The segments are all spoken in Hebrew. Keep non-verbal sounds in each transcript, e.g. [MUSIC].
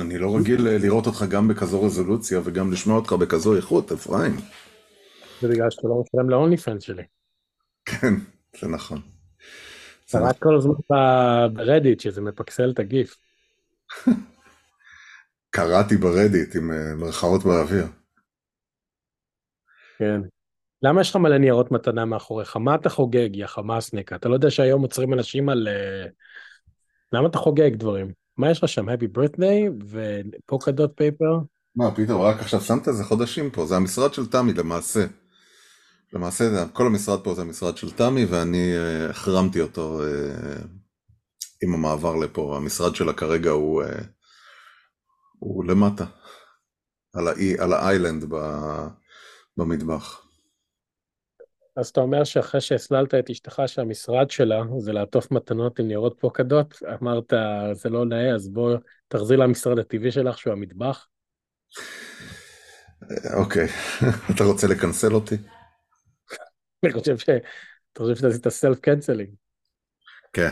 אני לא רגיל לראות אותך גם בכזו רזולוציה וגם לשמוע אותך בכזו איכות, אפרים. זה בגלל שאתה לא משלם להוני פנס שלי. כן, זה נכון. אתה רק כל הזמן ברדיט שזה מפקסל את הגיף. [LAUGHS] קראתי ברדיט עם אה, מרכאות באוויר. כן. למה יש לך מלא ניירות מתנה מאחוריך? מה אתה חוגג, יא חמאסניק? אתה לא יודע שהיום עוצרים אנשים על... אה, למה אתה חוגג דברים? מה יש לך שם? Happy birthday ופוקה דוט פייפר? מה, פתאום רק עכשיו שמת איזה חודשים פה, זה המשרד של תמי למעשה. למעשה כל המשרד פה זה המשרד של תמי ואני uh, החרמתי אותו uh, עם המעבר לפה, המשרד שלה כרגע הוא, uh, הוא למטה, על, האי, על האיילנד במטבח. אז אתה אומר שאחרי שהסללת את אשתך שהמשרד שלה זה לעטוף מתנות עם ניירות פוקדות, אמרת זה לא נאה אז בוא תחזיר למשרד הטבעי שלך שהוא המטבח? אוקיי, [LAUGHS] אתה רוצה לקנסל אותי? אני חושב ש... אתה חושב שאתה עשית סלף קנצלינג. כן.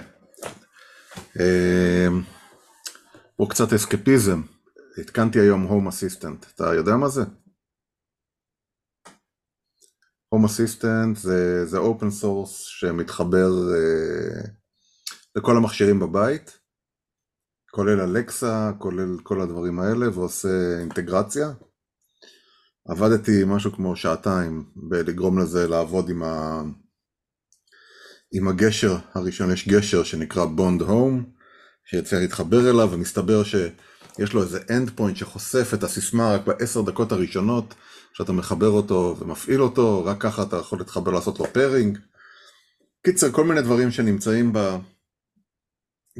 אמ, פה קצת אסקפיזם. התקנתי היום הום אסיסטנט. אתה יודע מה זה? הום אסיסטנט זה, open source שמתחבר uh, לכל המכשירים בבית, כולל אלקסה, כולל כל הדברים האלה, ועושה אינטגרציה. עבדתי משהו כמו שעתיים בלגרום לזה לעבוד עם, ה... עם הגשר הראשון, יש גשר שנקרא Bond Home, שיצא להתחבר אליו, ומסתבר שיש לו איזה endpoint שחושף את הסיסמה רק בעשר דקות הראשונות, שאתה מחבר אותו ומפעיל אותו, רק ככה אתה יכול להתחבר לעשות לו pairing. קיצר, כל מיני דברים שנמצאים ב...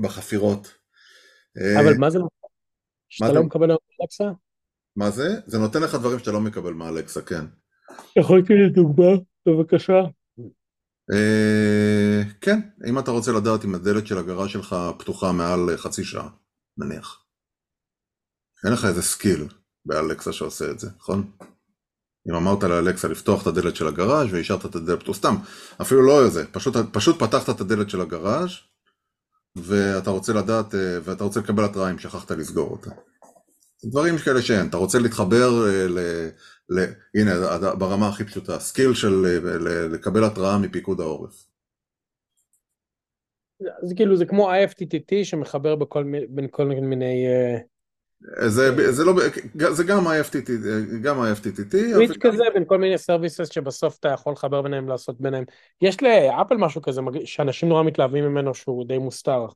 בחפירות. אבל מה זה? שאתה לא מקבל אלקסה? מה זה? זה נותן לך דברים שאתה לא מקבל מאלקסה, כן. יכול לתת לי דוגמה, בבקשה. אה, כן, אם אתה רוצה לדעת אם הדלת של הגראז' שלך פתוחה מעל חצי שעה, נניח. אין לך איזה skill באלקסה שעושה את זה, נכון? אם אמרת לאלקסה לפתוח את הדלת של הגראז' והשארת את הדלת, או סתם, אפילו לא איזה, פשוט, פשוט פתחת את הדלת של הגראז' ואתה רוצה לדעת, אה, ואתה רוצה לקבל התראה אם שכחת לסגור אותה. דברים כאלה שאין, אתה רוצה להתחבר אה, ל... ל... הנה, ברמה הכי פשוטה, skill של אה, לקבל התראה מפיקוד העורף. זה כאילו, זה כמו IFTTT שמחבר בכל, בין כל מיני... זה, זה, לא, זה גם IFTTT, גם IFTTT. switch כזה בין כל מיני services שבסוף אתה יכול לחבר ביניהם, לעשות ביניהם. יש לאפל משהו כזה שאנשים נורא מתלהבים ממנו שהוא די מוסתר.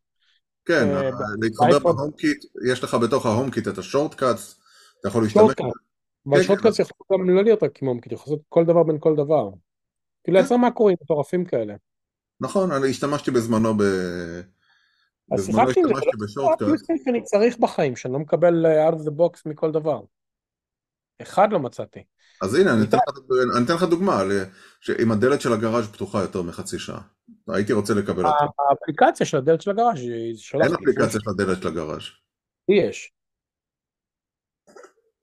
כן, אה, להתחבר ב HomeKit, יש לך בתוך ה HomeKit את ה Shortcuts, אתה יכול להשתמש... אבל Shortcuts יכול גם לא להיות רק עם HomeKit, יכול לעשות כל דבר בין כל דבר. כאילו לייצר מאקרואים מטורפים כאלה. נכון, אני השתמשתי בזמנו ב... אז שיחקתי עם זה, לא אני צריך בחיים, שאני לא מקבל אה, out of the box מכל דבר. אחד לא מצאתי. אז הנה, אני אתן לך דוגמה, אם הדלת של הגראז' פתוחה יותר מחצי שעה. הייתי רוצה לקבל אותה. האפליקציה של הדלת של הגראז' היא אין אפליקציה של הדלת של הגראז'. יש.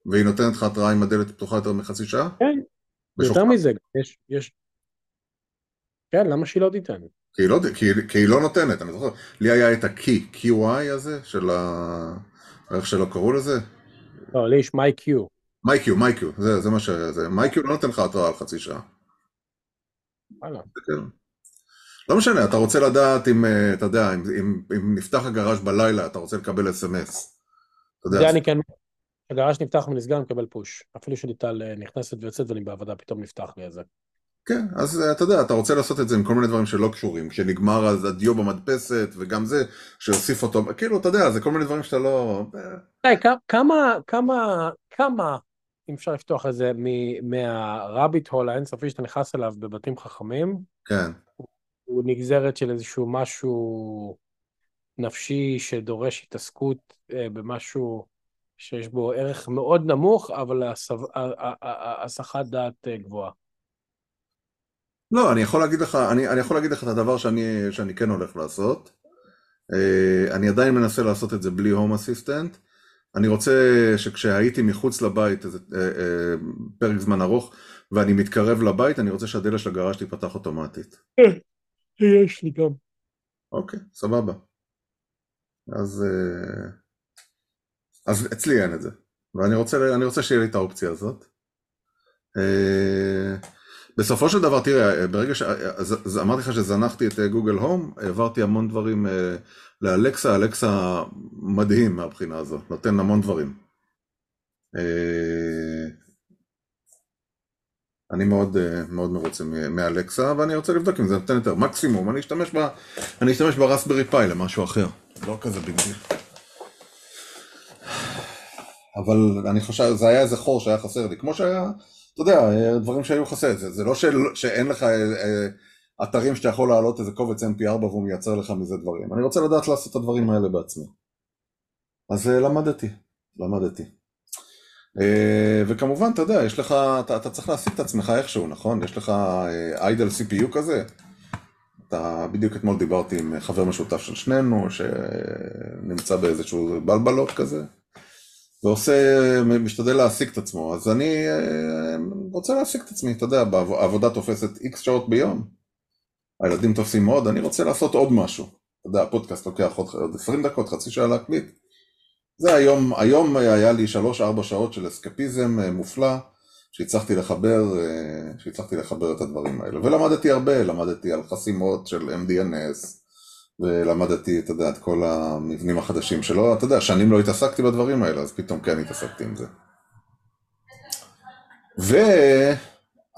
והיא נותנת לך התראה אם הדלת פתוחה יותר מחצי שעה? כן, יותר מזה, יש, יש. כן, למה שהיא לא תיתן? כי היא לא, כי, כי היא לא נותנת, אני זוכר, לי היה את ה-key, QI הזה, של ה... איך שלא קראו לזה? לא, לי יש MyQ. MyQ, MyQ, זה, זה מה ש... זה, MyQ לא נותן לך התראה על חצי שעה. וואלה. כן. לא משנה, אתה רוצה לדעת אם, אה, אתה יודע, אם, אם, אם נפתח הגראז' בלילה, אתה רוצה לקבל אס.אם.אס. זה אני כן, הגראז' נפתח ונסגר, אני מקבל פוש. אפילו שליטל אה, נכנסת ויוצאת ואני בעבודה, פתאום נפתח לי איזה. כן, אז אה, אתה יודע, אתה רוצה לעשות את זה עם כל מיני דברים שלא קשורים, כשנגמר אז הדיו במדפסת, וגם זה, שיוסיף אותו, כאילו, אתה יודע, זה כל מיני דברים שאתה לא... כמה, כמה, כמה, אם אפשר לפתוח את זה, מהרביט הול האינסופי שאתה נכנס אליו בבתים חכמים, כן. הוא נגזרת של איזשהו משהו נפשי שדורש התעסקות אה, במשהו שיש בו ערך מאוד נמוך, אבל הסחת דעת אה, גבוהה. לא, אני יכול להגיד לך, אני, אני יכול להגיד לך את הדבר שאני, שאני כן הולך לעשות. Uh, אני עדיין מנסה לעשות את זה בלי הום אסיסטנט. אני רוצה שכשהייתי מחוץ לבית איזה uh, uh, פרק זמן ארוך ואני מתקרב לבית, אני רוצה שהדלת של הגראז' תיפתח אוטומטית. יש לי גם. אוקיי, סבבה. אז אז אצלי אין את זה, ואני רוצה, רוצה שיהיה לי את האופציה הזאת. אה, בסופו של דבר, תראה, ברגע ש... אז אמרתי לך שזנחתי את גוגל הום, העברתי המון דברים לאלקסה, אלקסה מדהים מהבחינה הזו, נותן המון דברים. אני מאוד, מאוד מרוצה מאלקסה, ואני רוצה לבדוק אם זה נותן יותר. מקסימום, אני אשתמש, ב, אני אשתמש ב Raspberry Pi למשהו אחר. לא כזה big deal. אבל אני חושב, זה היה איזה חור שהיה חסר לי, כמו שהיה, אתה יודע, דברים שהיו חסר. זה, זה לא של, שאין לך אה, אה, אתרים שאתה יכול להעלות איזה קובץ mp4 והוא מייצר לך מזה דברים. אני רוצה לדעת לעשות את הדברים האלה בעצמי. אז אה, למדתי, למדתי. אה, וכמובן, אתה יודע, יש לך, אתה, אתה צריך להשיג את עצמך איכשהו, נכון? יש לך איידל אה, CPU כזה. אתה, בדיוק אתמול דיברתי עם חבר משותף של שנינו, שנמצא באיזשהו בלבלות כזה, ועושה, משתדל להשיג את עצמו. אז אני אה, רוצה להשיג את עצמי, אתה יודע, העבודה תופסת איקס שעות ביום. הילדים תופסים מאוד, אני רוצה לעשות עוד משהו. אתה יודע, הפודקאסט לוקח עוד 20 דקות, חצי שעה להקליט. זה היום, היום היה לי 3-4 שעות של אסקפיזם אה, מופלא, שהצלחתי לחבר, אה, שהצלחתי לחבר את הדברים האלה. ולמדתי הרבה, למדתי על חסימות של MDNS, ולמדתי, אתה יודע, את כל המבנים החדשים שלו, אתה יודע, שנים לא התעסקתי בדברים האלה, אז פתאום כן התעסקתי עם זה. ו...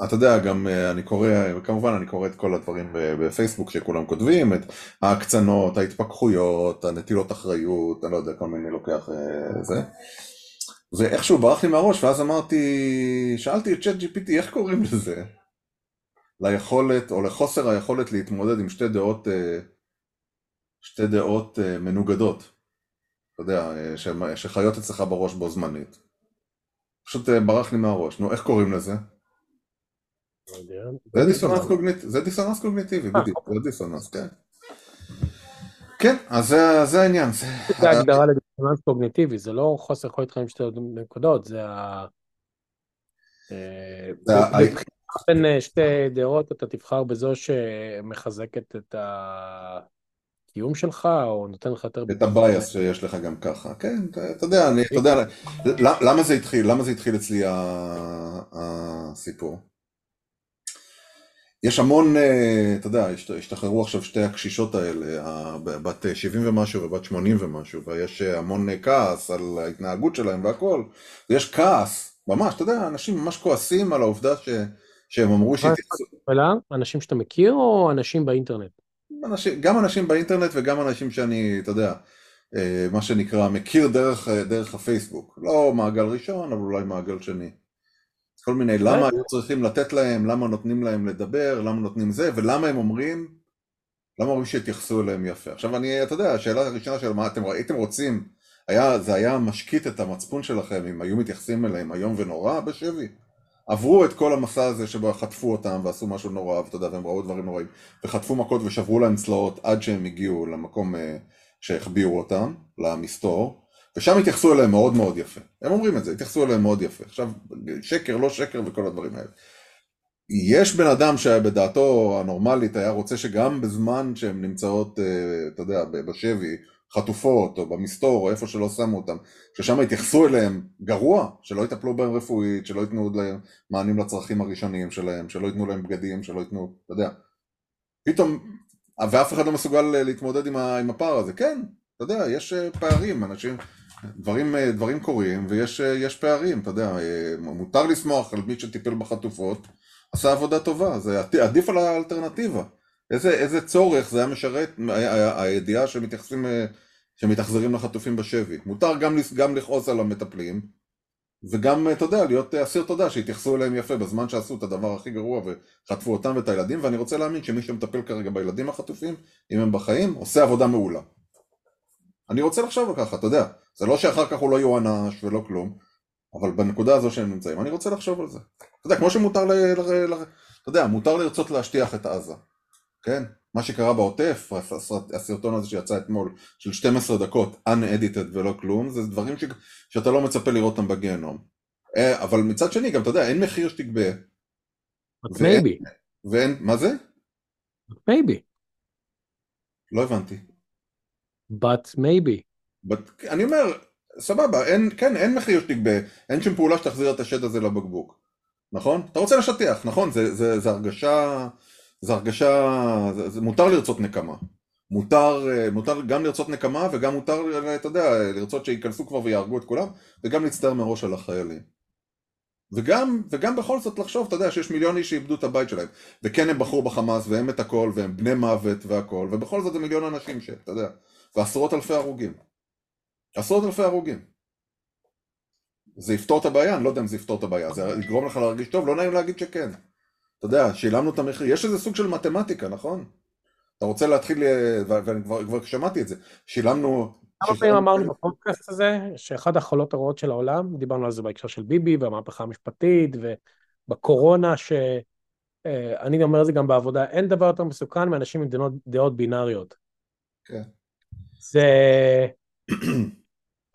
אתה יודע, גם אה, אני קורא, כמובן אני קורא את כל הדברים בפייסבוק שכולם כותבים, את ההקצנות, ההתפכחויות, הנטילות אחריות, אני לא יודע, כל מיני לוקח אה, זה. ואיכשהו ברח לי מהראש, ואז אמרתי, שאלתי את צ'אט GPT איך קוראים לזה? ליכולת, או לחוסר היכולת להתמודד עם שתי דעות, אה, שתי דעות מנוגדות. אתה יודע, שחיות אצלך בראש בו זמנית. פשוט ברח לי מהראש. נו, איך קוראים לזה? זה דיסוננס קוגניטיבי, אה, בדיוק, אוקיי. זה דיסוננס, כן. כן, אז זה העניין. זה הגדרה לדיסוננס קוגניטיבי, זה לא חוסר יכולת חיים שתי נקודות, זה ה... אה, בין אה, שתי דעות אתה תבחר בזו שמחזקת את הקיום שלך, או נותן לך יותר... את הבייס שיש לך גם ככה, כן, אתה יודע, אתה יודע, למה זה התחיל, למה זה התחיל אצלי הסיפור? יש המון, אה, אתה יודע, השתחררו עכשיו שתי הקשישות האלה, בת 70 ומשהו ובת 80 ומשהו, ויש המון כעס על ההתנהגות שלהם והכל, ויש כעס, ממש, אתה יודע, אנשים ממש כועסים על העובדה ש, שהם אמרו שהתייחסו. אנשים שאתה מכיר או אנשים באינטרנט? אנשים, גם אנשים באינטרנט וגם אנשים שאני, אתה יודע, אה, מה שנקרא, מכיר דרך, דרך הפייסבוק. לא מעגל ראשון, אבל אולי מעגל שני. כל מיני למה היו צריכים לתת להם, למה נותנים להם לדבר, למה נותנים זה, ולמה הם אומרים, למה אומרים שיתייחסו אליהם יפה. עכשיו אני, אתה יודע, השאלה הראשונה של מה אתם הייתם רוצים, היה, זה היה משקיט את המצפון שלכם אם היו מתייחסים אליהם איום ונורא בשבי. עברו את כל המסע הזה שבו חטפו אותם ועשו משהו נורא, ואתה יודע, והם ראו דברים נוראים, וחטפו מכות ושברו להם צלעות עד שהם הגיעו למקום אה, שהחביאו אותם, למסתור. ושם התייחסו אליהם מאוד מאוד יפה. הם אומרים את זה, התייחסו אליהם מאוד יפה. עכשיו, שקר, לא שקר וכל הדברים האלה. יש בן אדם שבדעתו הנורמלית היה רוצה שגם בזמן שהן נמצאות, אה, אתה יודע, בשבי, חטופות או במסתור או איפה שלא שמו אותם, ששם התייחסו אליהם גרוע, שלא יטפלו בהם רפואית, שלא ייתנו להם מענים לצרכים הראשוניים שלהם, שלא ייתנו להם בגדים, שלא ייתנו, אתה יודע. פתאום, ואף אחד לא מסוגל להתמודד עם הפער הזה. כן, אתה יודע, יש אה, פערים, אנשים, דברים, אה, דברים קורים ויש אה, פערים, אתה יודע, אה, מותר לשמוח על מי שטיפל בחטופות, עשה עבודה טובה, זה עדיף על האלטרנטיבה. איזה, איזה צורך זה היה משרת, הידיעה שמתייחסים, שמתאכזרים לחטופים בשבי. מותר גם, גם לכעוס על המטפלים, וגם, אתה יודע, להיות אסיר תודה שהתייחסו אליהם יפה בזמן שעשו את הדבר הכי גרוע וחטפו אותם ואת הילדים, ואני רוצה להאמין שמי שמטפל כרגע בילדים החטופים, אם הם בחיים, עושה עבודה מעולה. אני רוצה לחשוב ככה, אתה יודע, זה לא שאחר כך הוא לא יוענש ולא כלום, אבל בנקודה הזו שהם נמצאים, אני רוצה לחשוב על זה. אתה יודע, כמו שמותר ל... ל, ל אתה יודע, מותר לרצות להשטיח את עזה, כן? מה שקרה בעוטף, הסרטון הזה שיצא אתמול, של 12 דקות, unedited ולא כלום, זה דברים ש... שאתה לא מצפה לראות אותם בגיהנום. אה, אבל מצד שני, גם אתה יודע, אין מחיר שתגבה. מייבי. ואין, מה זה? מייבי. לא הבנתי. but maybe. But, אני אומר, סבבה, אין, כן, אין מחיר שתגבה, אין שום פעולה שתחזיר את השד הזה לבקבוק, נכון? אתה רוצה לשטח, נכון? זה, זה, זה הרגשה, זה הרגשה, זה, זה מותר לרצות נקמה. מותר, אה, מותר גם לרצות נקמה וגם מותר, אתה יודע, לרצות שייכנסו כבר ויהרגו את כולם וגם להצטער מראש על החיילים. וגם, וגם בכל זאת לחשוב, אתה יודע, שיש מיליון איש שאיבדו את הבית שלהם. וכן הם בחרו בחמאס והם את הכל והם בני מוות והכל, ובכל זאת זה מיליון אנשים שאתה יודע, ועשרות אלפי הרוגים. עשרות אלפי הרוגים. זה יפתור את הבעיה? אני לא יודע אם זה יפתור את הבעיה, זה יגרום לך להרגיש טוב, לא נעים להגיד שכן. אתה יודע, שילמנו את המחיר, יש איזה סוג של מתמטיקה, נכון? אתה רוצה להתחיל, אה, ואני כבר, כבר שמעתי את זה, שילמנו... כמה פעמים אמרנו בפודקאסט הזה, שאחד החולות הרעות של העולם, דיברנו על זה בהקשר של ביבי והמהפכה המשפטית, ובקורונה, שאני אה, אומר את זה גם בעבודה, אין דבר יותר מסוכן מאנשים עם דעות, דעות בינאריות. כן. זה...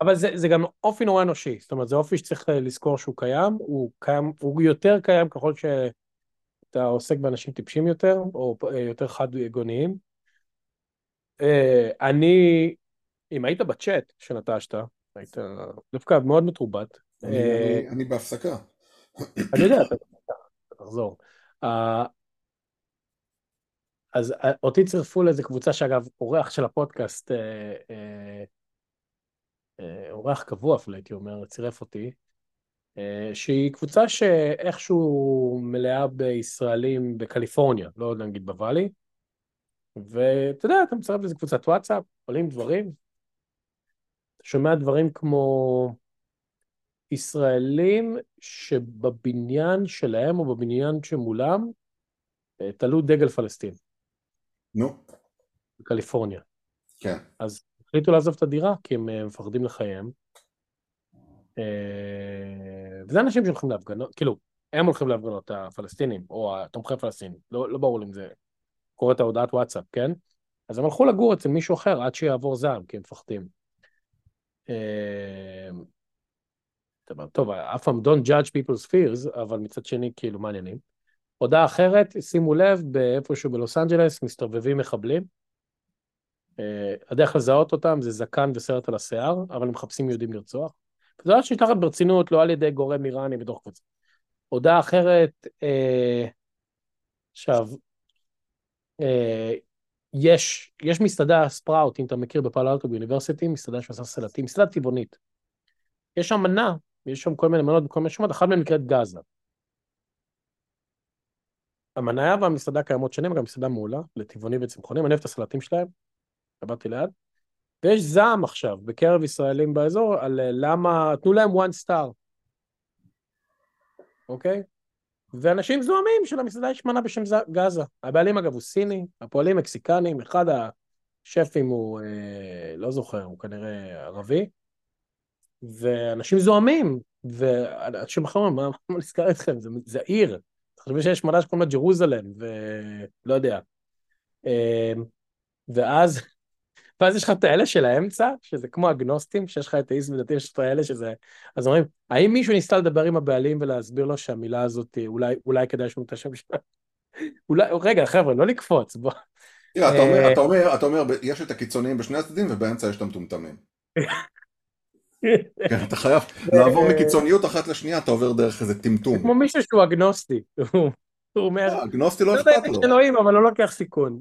אבל זה, זה גם אופי נורא אנושי, זאת אומרת, זה אופי שצריך לזכור שהוא קיים, הוא קיים, הוא יותר קיים ככל ש... אתה עוסק באנשים טיפשים יותר, או אה, יותר חד-גוניים. אה, אני, אם היית בצ'אט שנטשת, היית דווקא מאוד מתורבת. אני אה, בהפסקה. אני יודע, אתה תחזור. אז אותי צירפו לאיזה קבוצה שאגב, אורח של הפודקאסט, אורח קבוע אפילו הייתי אומר, צירף אותי, שהיא קבוצה שאיכשהו מלאה בישראלים בקליפורניה, לא נגיד בוואלי, ואתה יודע, אתה מצטרף לזה קבוצת וואטסאפ, עולים דברים, אתה שומע דברים כמו ישראלים שבבניין שלהם או בבניין שמולם אה, תלו דגל פלסטין. נו. בקליפורניה. כן. אז החליטו לעזוב את הדירה כי הם אה, מפחדים לחייהם. אה, וזה אנשים שהולכים להפגנות, כאילו, הם הולכים להפגנות, הפלסטינים, או התומכי פלסטינים, לא, לא ברור אם זה קורא את ההודעת וואטסאפ, כן? אז הם הלכו לגור אצל מישהו אחר עד שיעבור זעם, כי הם מפחדים. אה, טוב, אף פעם don't judge people's fears, אבל מצד שני, כאילו, מעניינים. הודעה אחרת, שימו לב, באיפשהו בלוס אנג'לס מסתובבים מחבלים. אה, הדרך לזהות אותם זה זקן וסרט על השיער, אבל הם מחפשים יהודים לרצוח. זה לא שנשלחת ברצינות, לא על ידי גורם איראני בתוך קבוצה. הודעה אחרת, אה, עכשיו, אה, יש, יש מסעדה ספראוט, אם אתה מכיר בפעלאוטו באוניברסיטי, מסעדה שעושה סלטים, מסעדה טבעונית. יש שם מנה, יש שם כל מיני מנות בכל מיני שמות, אחת מהן נקראת גאזה. המניה והמסעדה קיימות שנים, גם מסעדה מעולה, לטבעוני וצמחונים, אני אוהב את הסלטים שלהם, עבדתי ליד. ויש זעם עכשיו בקרב ישראלים באזור על אה, למה, תנו להם one star, אוקיי? ואנשים זוהמים של המסעדה יש מנה בשם גאזה. הבעלים אגב הוא סיני, הפועלים מקסיקנים, אחד השפים הוא, אה, לא זוכר, הוא כנראה ערבי, ואנשים זוהמים, ואנשים אחרים, מה, מה נזכר אתכם? זה, זה עיר. חושבים שיש מנה שקוראים לה ג'רוזלם, ולא יודע. אה, ואז ואז יש לך את האלה של האמצע, שזה כמו הגנוסטים, שיש לך את האיס ודתי, יש את האלה שזה... אז אומרים, האם מישהו ניסה לדבר עם הבעלים ולהסביר לו שהמילה הזאת, אולי, אולי כדאי לשמוע את השם שלה? [LAUGHS] אולי, רגע, חבר'ה, לא לקפוץ, בוא. תראה, אתה אומר, אה, אתה אומר, אתה אומר, יש את הקיצוניים בשני הצדדים ובאמצע יש את המטומטמים. [LAUGHS] כן, אתה חייב לעבור מקיצוניות אחת לשנייה, אתה עובר דרך איזה טמטום. כמו מישהו שהוא אגנוסטי. [LAUGHS] הוא אומר... אה, אגנוסטי לא אכפת לו. זה אלוהים, אבל לא לוקח סיכון.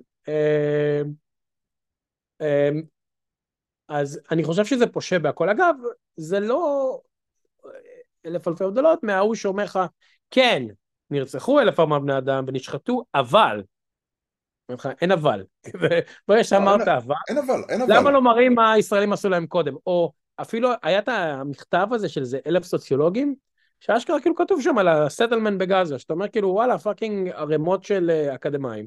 אה, אמ, אז אני חושב שזה פושה בהכל. אגב, זה לא אלף אלפי הבדלות מההוא שאומר לך, כן, נרצחו אלף ארבע בני אדם ונשחטו, אבל, אין אבל. [LAUGHS] ברגע שאמרת אבל, אין אבל, אין אבל. למה לא מראים מה הישראלים עשו להם קודם? או אפילו היה את המכתב הזה של איזה אלף סוציולוגים, שאשכרה כאילו כתוב שם על ה settlement בגאזה, שאתה אומר כאילו וואלה fucking ערימות של אה, אקדמאים,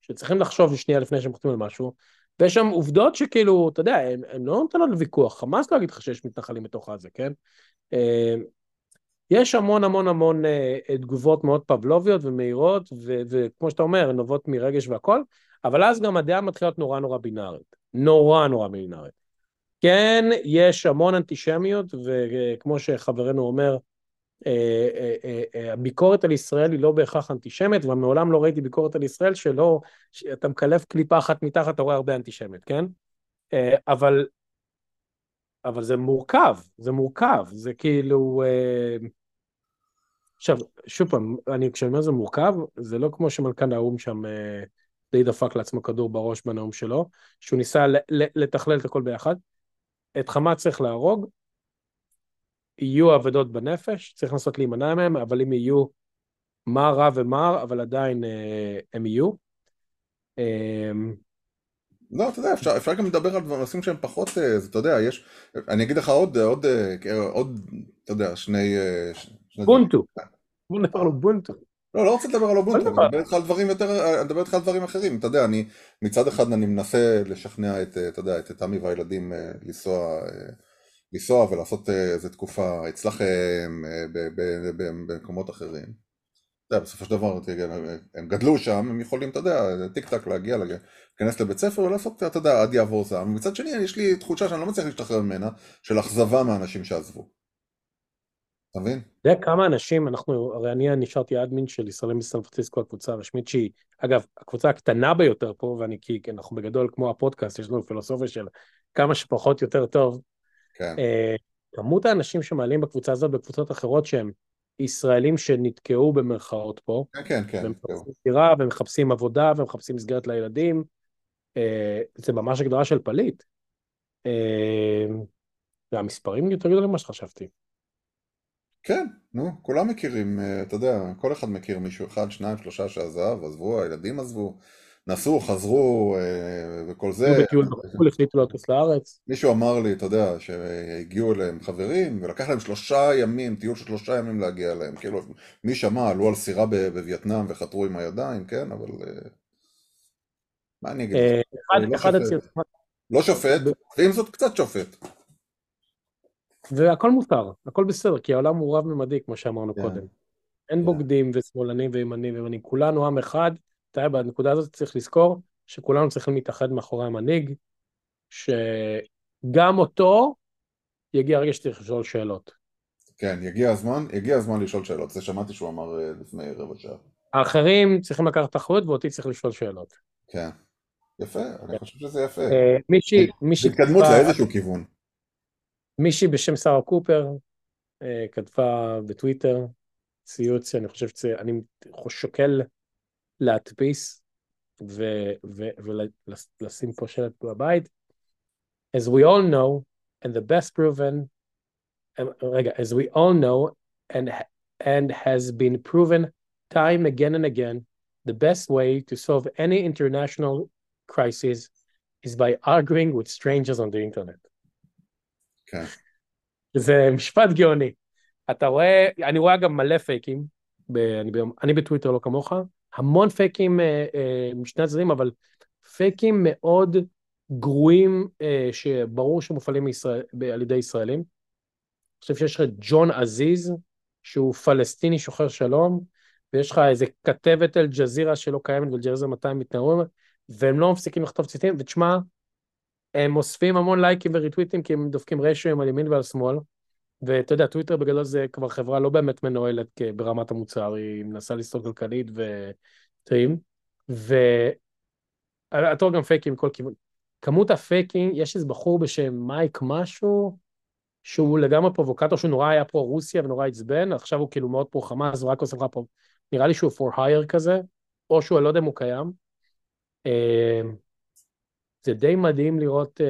שצריכים לחשוב שנייה לפני שהם חותמים על משהו, ויש שם עובדות שכאילו, אתה יודע, הן לא נותנות לוויכוח, חמאס לא יגיד לך שיש מתנחלים בתוך הזה, כן? אה, יש המון המון המון אה, תגובות מאוד פבלוביות ומהירות, וכמו שאתה אומר, נובעות מרגש והכל, אבל אז גם הדעה מתחילה להיות נורא נורא בינארית. נורא נורא בינארית. כן, יש המון אנטישמיות, וכמו שחברנו אומר, אה, אה, אה, הביקורת על ישראל היא לא בהכרח אנטישמית, ומעולם לא ראיתי ביקורת על ישראל שלא, שאתה מקלף קליפה אחת מתחת, אתה רואה הרבה אנטישמיות, כן? אבל אבל זה מורכב, זה מורכב, זה כאילו... אה, עכשיו, שוב פעם, אני, כשאני אומר זה מורכב, זה לא כמו שמנכ"ל האו"ם שם אה, די דפק לעצמו כדור בראש בנאום שלו, שהוא ניסה לתכלל את הכל ביחד. את חמאס צריך להרוג, יהיו אבדות בנפש, צריך לנסות להימנע מהם, אבל אם יהיו מה רע ומר, אבל עדיין אה, הם יהיו. אה, לא, אתה יודע, אפשר, אפשר גם לדבר על נושאים שהם פחות, אה, אתה יודע, יש, אני אגיד לך עוד, עוד, אה, עוד, אתה יודע, שני... אה, בונטו. בוא נדבר על בונטו. לא, לא רוצה לדבר על אובונטו, אני מדבר איתך על דברים יותר, אני מדבר איתך על דברים אחרים, אתה יודע, אני מצד אחד אני מנסה לשכנע את, אתה יודע, את תמי והילדים לנסוע, לנסוע ולעשות איזה תקופה אצלכם במקומות אחרים. אתה יודע, בסופו של דבר הם גדלו שם, הם יכולים, אתה יודע, טיק טק להגיע, להיכנס לבית ספר ולעשות, אתה יודע, עד יעבור זעם. מצד שני, יש לי תחושה שאני לא מצליח להשתחרר ממנה, של אכזבה מהאנשים שעזבו. אתה מבין? אתה יודע כמה אנשים, אנחנו, הרי אני נשארתי אדמין של ישראלים בסן פרנסיסקו, הקבוצה הרשמית שהיא, אגב, הקבוצה הקטנה ביותר פה, ואני, כי אנחנו בגדול כמו הפודקאסט, יש לנו פילוסופיה של כמה שפחות יותר טוב. כן. אה, כמות האנשים שמעלים בקבוצה הזאת בקבוצות אחרות שהם ישראלים שנתקעו במרכאות פה. כן, כן, כן. ומחפשים דירה, ומחפשים עבודה, ומחפשים מסגרת לילדים. אה, זה ממש הגדרה של פליט. אה, והמספרים יותר גדולים ממה שחשבתי. כן, נו, כולם מכירים, אתה יודע, כל אחד מכיר מישהו אחד, שניים, שלושה שעזב, עזבו, הילדים עזבו, נסעו, חזרו אה, וכל זה. בטיול בחו"ל, החליטו לטוס לארץ. מישהו אמר לי, אתה יודע, שהגיעו אליהם חברים, ולקח להם שלושה ימים, טיול של שלושה ימים להגיע אליהם. כאילו, מי שמע, עלו על סירה בווייטנאם וחתרו עם הידיים, כן, אבל... אה, מה אני אגיד? אחד לא, לא שופט, ועם זאת קצת שופט. והכל מותר, הכל בסדר, כי העולם הוא רב-ממדי, כמו שאמרנו. כן. קודם. אין yeah. בוגדים ושמאלנים וימנים וימנים, כולנו עם אחד, אתה יודע, בנקודה הזאת צריך לזכור שכולנו צריכים להתאחד מאחורי המנהיג, שגם אותו יגיע הרגע שצריך לשאול שאלות. כן, יגיע הזמן, יגיע הזמן לשאול שאלות, זה שמעתי שהוא אמר אה, לפני רבע שעה. האחרים צריכים לקחת אחריות ואותי צריך לשאול שאלות. כן, יפה, אני חושב שזה יפה. אה, מישהי, מישהי... התקדמות לאיזשהו כיוון. מישהי בשם שרה קופר אה, כתבה בטוויטר ציוץ שאני חושב שאני שוקל להדפיס ולשים פה שלט בבית. As we all know, and the best proven, רגע, as we all know, and, and has been proven time again and again, the best way to solve any international crisis is by arguing with strangers on the internet. כן. זה משפט גאוני. אתה רואה, אני רואה גם מלא פייקים, ב, אני, אני בטוויטר לא כמוך, המון פייקים אה, אה, משני הצדדים, אבל פייקים מאוד גרועים, אה, שברור שמופעלים מישראל, על ידי ישראלים. אני חושב שיש לך ג'ון עזיז, שהוא פלסטיני שוחר שלום, ויש לך איזה כתבת אל-ג'זירה שלא קיימת, ואל-ג'זירה 200 מתנערים, והם לא מפסיקים לכתוב ציטים, ותשמע, הם אוספים המון לייקים וריטוויטים כי הם דופקים רשיו על ימין ועל שמאל. ואתה יודע, טוויטר בגדול זה כבר חברה לא באמת מנוהלת ברמת המוצר, היא מנסה לסתור כלכלית וטעים. ואתה רואה גם פייקים מכל כיוון. כמות הפייקים, יש איזה בחור בשם מייק משהו, שהוא לגמרי פרובוקטור, שהוא נורא היה פרו-רוסיה ונורא עצבן, עכשיו הוא כאילו מאוד פרו-חמאס ורק עושה לך פה, נראה לי שהוא for hire כזה, או שהוא, לא יודע אם הוא קיים. אה, זה די מדהים לראות...